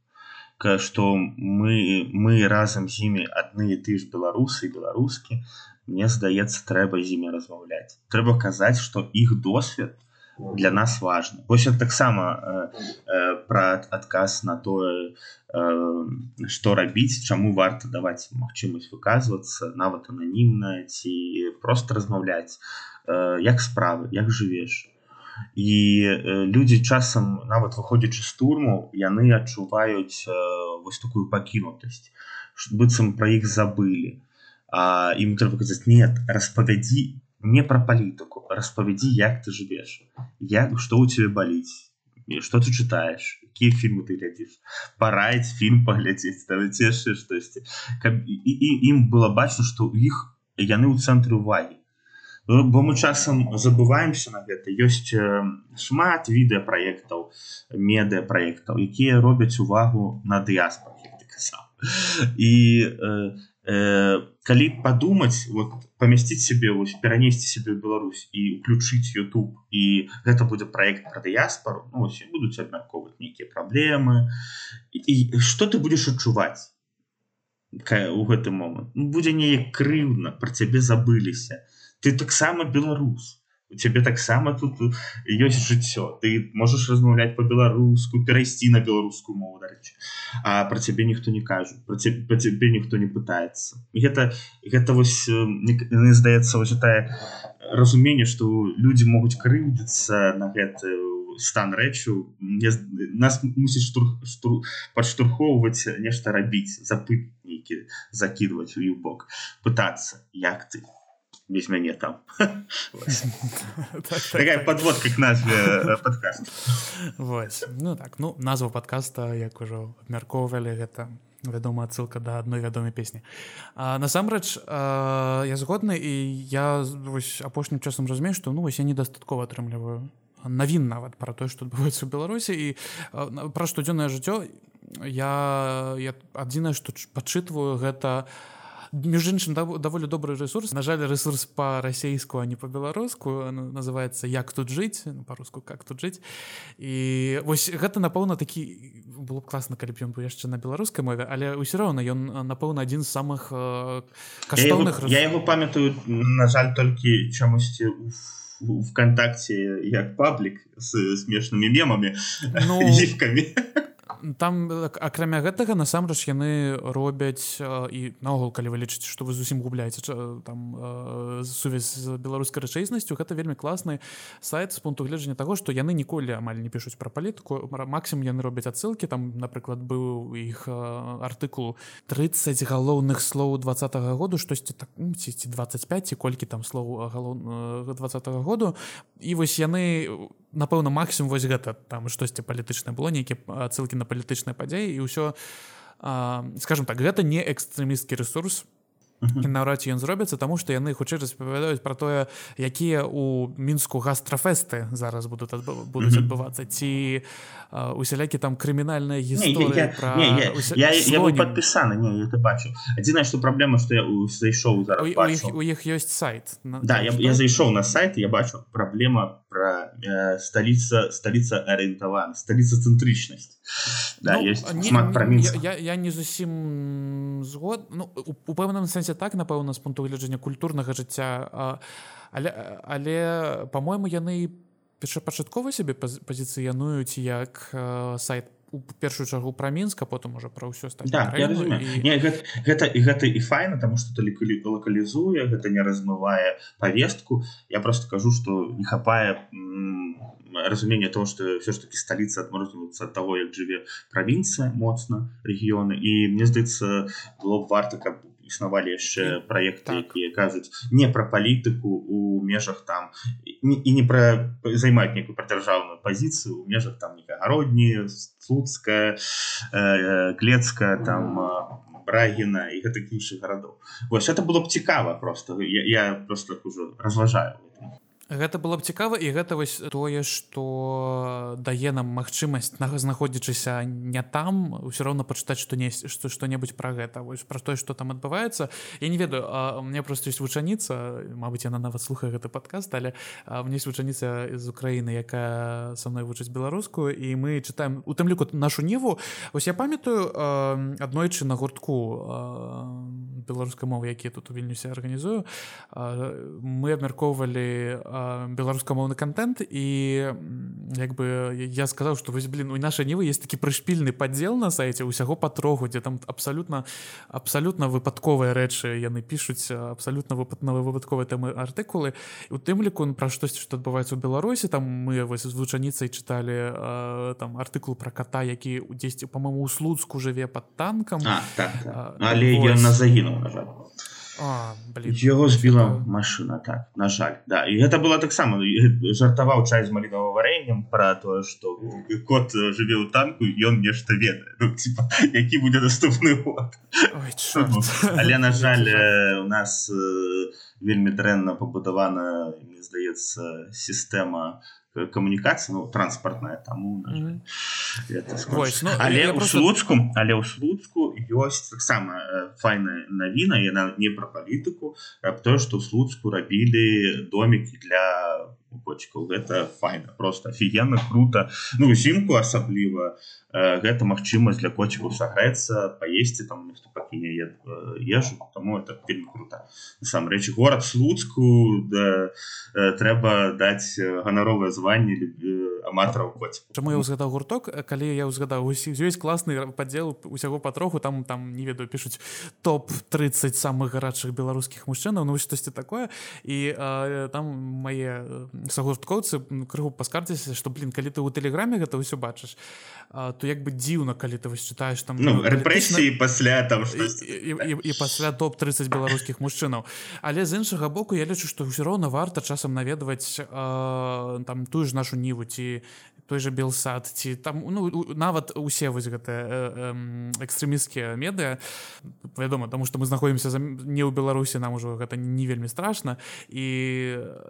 што мы мы разам з імі адны і ты ж беларусы беларускі мне здаецца трэба з імі размаўляць. Трэба казаць што іх досвед для нас важно. Вось таксама э, э, про адказ на тое э, что рабіць чаму варта даваць магчымасць выказвацца нават ананімна ці просто размаўляць э, як справы як жывеш. І э, людзі часам нават выходзячы з турму яны адчуваюць э, вось такую пакінутасць быццам пра іх забылі. А ім трэба казаць нет распавядзі не про палітыку распавядзі як ты жывеш як что у тебе баліць что ты чытаешь якія фільмы ты глядзіш параіць фільм паглядзець цешы штосьці і ім было бачна что у іх яны ў цэнтры увагі бо мы часам забываемся на гэта. Ёсць шмат відэапраектаў медыапраектаў якія робяць увагу на дыяспор і э, э, калі падумаць вот памясціць себе вось перанесці себе Беларусь і уключыць YouTube і гэта будзе проект про дыяспору ну, будуць абмярковаць нейкія праблемы і что ты будешь адчуваць у гэты момант ну, будзе неяк крыўдна про цябе забыліся ты таксама беларус у цябе таксама тут ёсць жыццё ты можаш размаўляць по-беларуску перайсці на беларускую мову дарэчы а про цябе ніхто не кажу про цябе, цябе ніхто не пытаецца гэта гэта вось не здаецца вось тая разуменне што людзі могуць крыўдзіцца на гэты стан рэчу нас мусіць штур, штур, падштурхоўваць нешта рабіць запыт нейкі закидывать у бок пытацца як ты без мяне там. Такая подводка к назве подкаст ну так ну назва подкаста як ужо абмяркоўвалі гэта вядома адсылка да адной вядомай песні. Насамрэч я згодны і я вось апошнім часам разумею што ну вось я недастаткова атрымліваю навін нават пра тое што адбываецца ў беларусі. І пра штодзённае жыццё я я адзінае што пачытваю гэта у між іншым даволі добры ресурс. На жаль ресурс по-расейску а не по-беларуску называется як тут жыць ну, по-руску как тут жыць і вось гэта напэўна такі было б класна калі б ён бы яшчэ на беларускай мове але ўсё роўна ён напэўна адзін з самых каштоўных я его памятаю на жаль толькі чамусьці у вконтакте як паблік с смешнымі мемамі ну, гифкамі там акрамя гэтага насамрэч яны робяць і наогул калі вы лічыце што вы зусім губляеце там сувязь з беларускай рэчаіснасцю гэта вельмі класны сайт з пункту гледжання таго што яны ніколі амаль не пішуць пра палітыку максім яны робяць адсылкі там напрыклад быў іх артыкул 30 галоўных слоў два -го году штосьці так ці 25 ці колькі там слоў галоў два -го году. І вось яны у напэўна максім вось гэта там штосьці палітычна было нейкія ссылки на палітычныя падзеі і ўсё скажем так гэта не экстрэмісцкі ресурс і наўрад ці ён зробіцца таму што яны хутчэй распавядаюць пра тое якія у мінску гастрафесты зараз будуць адбыв... будуць адбывацца ці усялякі там крымінальная гісторыя падпісаны это бачу. Адзінае што праблема што я зайшоў у іх ёсць сайт да я, я зайшоў на сайт я бачу праблема про э, сталіца сталіца арыентавана сталіца цэнтрычнасць да, ну, не, я, я, я не зусім згод. Ну, у пэўным сэнсе так напэўна з пункту гледжання культурнага жыцця але але по-мойму яны першапачаткова сябе пазіцыянуюць як сайт у першую чаргу пра мінска потым уже пра ўсё стаць да, і... гэта, гэта і гэта і файна таму што ты лакалізуе гэта не размывае повестку. Я просто кажу что не хапае разумение того что все ж таки столица адморзнуцца от того як жыве правінцыя моцна рэгіёны і мне здаецца было б варта каб існавалі яшчэ праекты так. якія кажуць не пра палітыку у межах там і не пра займаць некую пра дзяржаўную пазіцыю у межах там некагародні слуцкая э, клецкая там брагіна і гэтых іншых гарадоў вось это было б цікава просто. Я, я просто ўжо разважаю Гэта было б цікава і гэта вось тое што дае нам магчымасць на знаходзячыся не там ўсё роўна пачытаць што не што што-небудзь пра гэта вось пра тое што там адбываецца. Я не ведаю а мне просто ёсць вучаніца Мабыць яна нават слухае гэты падкаст але мне есть вучаніца з Украіны якая са мной вучыць беларускую і мы чытаем у тым ліку нашу неву ось я памятаю аднойчы на гуртку беларускай мовы які тут у вільнюсе арганізую мы абмяркоўвалі у беларускамоўны контент і як бы я сказаў что вось блин у нашай нівы есть такі прышпільны падзел на сайте усяго патрогу дзе там абсалютна абсалютна выпадковыя рэчы яны пішуць абсалютна выпадновы вывадковыя тэмы артыкулы. У тым ліку пра штосьці што адбываецца ў беларусі там мы вось з вучаніцай чыталі там артыкул про кота які у дзесьці по-моему у слуцку жыве под танкам. А, так, так. але ён на загінуў на жаль его збіла машина так на жаль да. І гэта было таксама жартаваў чай з малінова варэннем про тое что кот жыве ў танку ён нешта ведае. Ну, типа, які будзе доступны але на жаль у нас вельмі дрэнна пабудавана мне здаецца сістэма камунікацыя ну, транспартная таму mm -hmm. Вось, ну, але ў просто... слуцку але ў слуцку ёсць таксама файная навіна яна не пра палітыку тое што ў слуцку рабілі домікі для котчыкаў гэта файна просто офігенна круто. Ну зімку асабліва гэта магчымасць для котчыкаў сагрэцца паесці там нешта пакіне ежу тому это вельмі круто насамрэч горад слуцку да, трэба даць ганаровае званне аматараў коць Чаму я узгадаў гурток? Калі я ўзгадаў ёсць класны падзел усяго патроху там там не ведаю пішуць топ-30 самых гарачых беларускіх мужчынаў ну штосьці такое. І а, там мае сагурткоўцы крыху паскардзіся што блин калі ты ў тэлеграме гэта ўсё бачыш то як бы дзіўна калі ты вось чытаеш там ну, рэпрэсіі пасля там і, і, і, і пасля топ-30 беларускіх мужчынаў. Але з іншага боку я лічу што ўсё роўна варта часам наведваць э, там тую ж нашу ніву ці той же белсад ці там ну нават усе вось гэтыя э, э, экстрэміскія медыа вядома тому что мы знаходзімся за не ў беларусі нам ужо гэта не вельмі страшна. І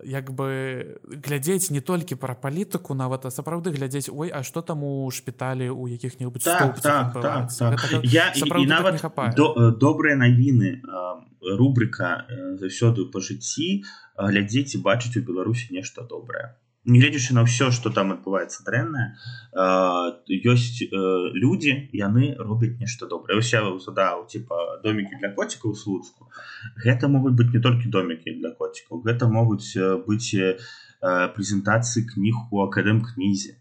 як бы глядзець не толькі пра палітыку нават а сапраўды глядзець ой а что там у шпіталі у якіх-небудзь так, так, так, так. я і, і нават до, добрыя навіны рубрика заўсёды па жыцці глядзець і бачыць у беларусі нешта добрае гледзячы на ўсё что там адбываецца дрэннае ёсць э, людзі яны робяць нешта добрае уся задаў типа домікі для коцікаў слуцку. Гэта могуць быць не толькі домікі для коцікаў гэта могуць быць прэзентацыі кніг у акадэм кнізе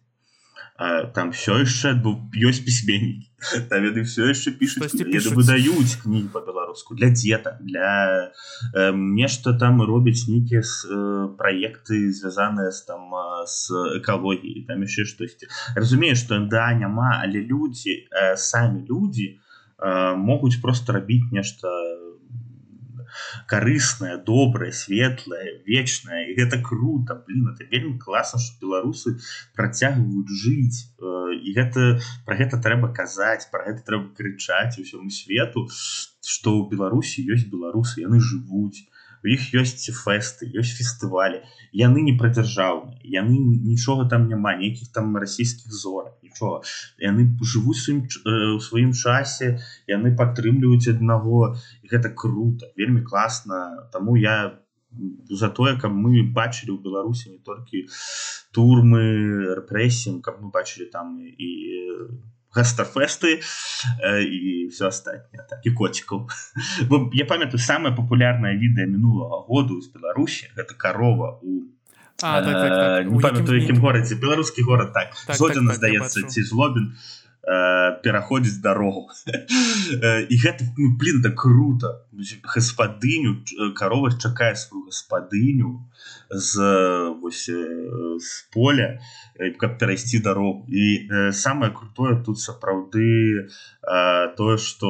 там все яшчэ ёсць пісьменнікі яны все яшчэ пішуць выдаюць кнігі по-беларуску для дзета для э, нешта там робяць нейкія э, праекты звязаныя з там з экалогіі там яшчэ штосьці разумею што да няма але людзі э, самі людзі э, могуць просто рабіць нешта карыснае добрае светлае вечнае і гэта круто. Блин это вельмі класна что беларусы працягваюць жыць. І гэта про гэта трэба казаць про гэта трэба крычаць усяму свету что ў беларусі ёсць беларусы яны жывуць у іх ёсць фэсты ёсць фестывалі. Яны не прадзяржаўныя яны нічога там няма нейкіх там расійскіх зорак нічога. Яны жывуць сваім у сваім часе яны падтрымліваюць аднаго гэта круто вельмі класна. Таму я за тое каб мы бачылі ў беларусі не толькі турмы рэпрэсіям каб мы бачылі там і гастафесты э, і все астатніе так і коцікаў я памятаю самае папулярнае відэа мінулага году з беларусі гэта карова у так, так, так. не памятаю якім горадзе беларускі горад так, так зодзіна так, так, здаецца ці злобін пераходзіць дарогу і гэта ну, блин да круто. Гаспадыню карова чакае сваю гаспадыню з вось з поля каб перайсці дарогу. І самае крутое тут сапраўды тое что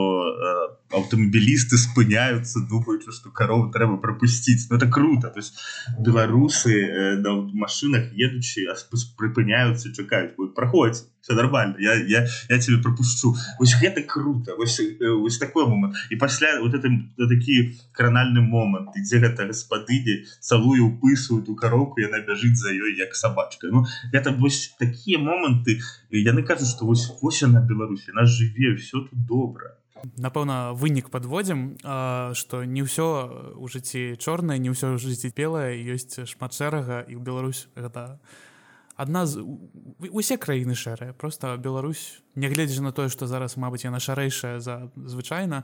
аўтамабілісты спыняюцца думаючы что карову трэба пропусціць ну это круто. То есть беларусы на машинах едучы прыпыняюцца чакаюць будет праходзіць все нормально я я я тебе пропушчу вось гэта круто вось, вось такой момант і пасля вот этом такі кранальны момант ідзе гэта гаспадыні цалую упысваюць у кароўку яна бяжыць за ёй як сабачка Ну это вось такія моманты яны кажуць что вось вось на Беларусі нас жыве все тут добра напэўна вынік подводзім что не ўсё у жыцці чорнае не ўсё жыцці белае ёсць шмат шэрага і ў Беларусь гэта адна з усе краіны шэрыя просто Беларусь нягледзячы на тое што зараз мабыць яна шарэйшая за звычайна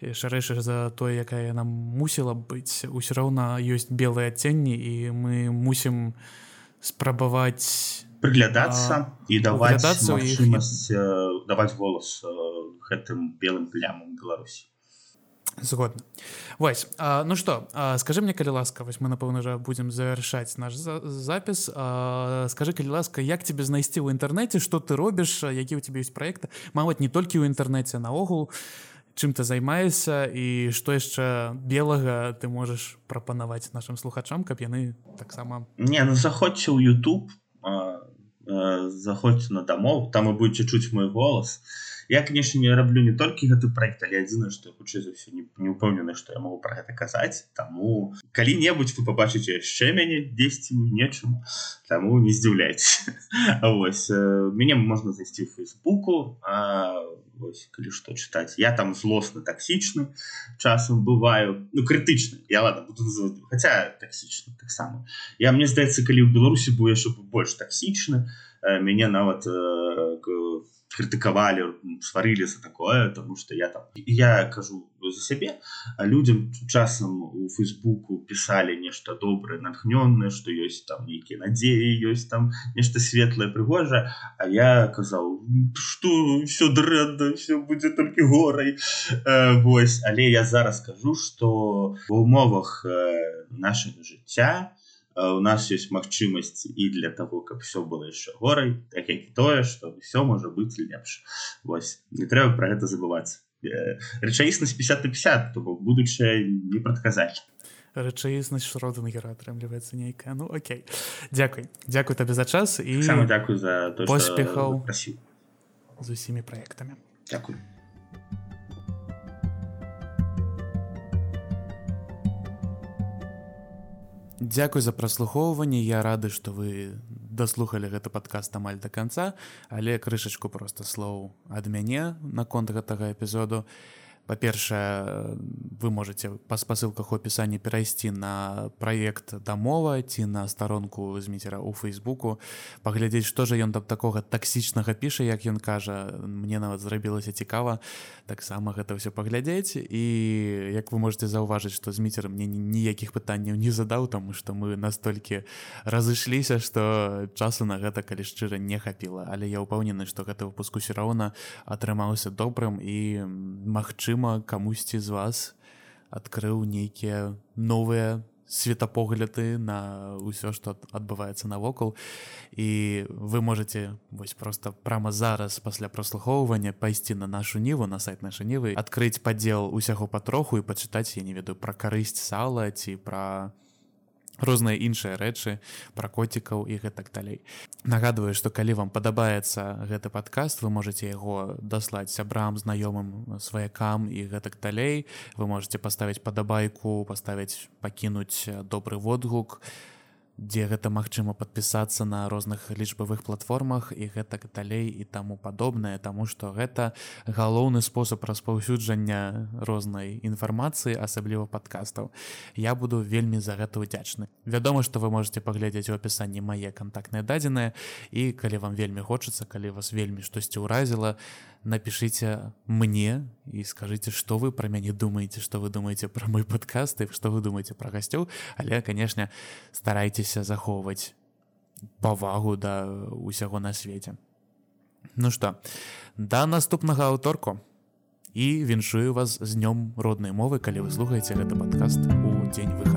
шарэйшая за тое якая яна мусіла быць усё роўна ёсць белыя адценні і мы мусім спрабаваць прыглядацца і даваць даваць голас гэтым белым плямам Беларусі згодна. Вось а, ну что скажи мне калі ласка вось мы напэўна жа будзем завяршаць наш за запіс. А, скажи калі ласка як тебе знайсці ў інтэрнэце что ты робіш які у тебе ёсць проекты маваць не толькі ў інтэрнэце наогул чым ты займаешься і что яшчэ белага ты можаш прапанаваць нашим слухачам каб яны таксама не ну заходзьце ў YouTube заходзьце на дамоў там і будете чуць мой голос і я конечно не раблю не толькі гэты проект але адзіна что хутчэй за ўсё не, не упэўнены что я могу про гэта казаць таму калі-небудзь вы побачыце яшчэ мяне 10 нечым таму не здзіўляйтесь Вось мяне можна зайсці фейсбуку калі што чытаць я там злосны таксічны часам бываю. Ну крытычны я ладно буду хотя таксічна таксама я мне здаецца калі ў беларусі бу яшчэ больш таксічны мяне нават в крытыкавалі сварылі за такое тому что я там я кажу за сябе людям часам у фейсбуку писали нешта добрае натхнённое что ёсць там нейкія надзеі ёсць там нешта светлае прыгожа А я казаў что все дрэнда все будзе толькі горай э, Вось але я зараз скажу что в умовах э, нашего жыцця то у нас есть магчымасць і для того каб все было яшчэ горай так як і тое что все можа быць лепш Вось не трэба про гэта забываць рэчаіснасць 50 50 то бок будучае не прадказаць рэчаіснасць родынгера атрымліваецца нейкая. Ну Окей. Дякуй. Дякуй табе за час і сам дзякуй за поспехаў з усімі праектамі Дякую Дзякуй за праслухоўванне. Я рады што вы даслухалі гэты падкаст амаль да канца але крышачку проста слоў ад мяне наконт гэтага эпізоду па-першае вы можете па спасылках у опісанні перайсці на праект дамова ці на старонку зміцера у фейсбуку паглядзець што жа ён там такога таксічнага піша як ён кажа мне нават зрабілася цікава таксама гэта ўсё паглядзець і як вы можете заўважыць што зміцер мне ніякіх пытанняў не задаў таму што мы настолькі разышліся што часу на гэта калі шчыра не хапіла. Але я ўпэўнены што гэты выпуску все роўна атрымаўся добрым і магчым магчыма камусьці з вас адкрыў нейкія новыя светапогляды на ўсё што адбываецца навокал. І вы можете вось просто прямо зараз пасля праслухоўвання пайсці на нашу ніву на сайт нашай нівы адкрыць падзел усяго патроху і пачытаць я не ведаю пра карысць сала ці пра розныя іншыя рэчы пра коцікаў і гэтак далей. Нагадваю што калі вам падабаецца гэты падкаст вы можете яго даслаць сябрам знаёмым сваякам і гэтак далей. Вы можете паставіць падабайку паставіць пакінуць добры водгук. і дзе гэта магчыма падпісацца на розных лічбавых платформах і гэтак далей і таму падобнае таму што гэта галоўны спосаб распаўсюджання рознай інфармацыі асабліва падкастаў. Я буду вельмі за гэта ўдзячны. Вядома што вы можете паглядзець у апісанні мае кантактныя дадзеныя. І калі вам вельмі хочацца калі вас вельмі штосьці ўразіла то напишите мне и скажите что вы про мяне думаете что вы думаете про мой подкаст и что вы думаете про гасцёў але конечно старайтеся захоўваць павагу да усяго на свете. Ну что да наступнага аўторку і віншую вас з днём роднай мовы калі вы слухаеце гэты подкаст у дзень выход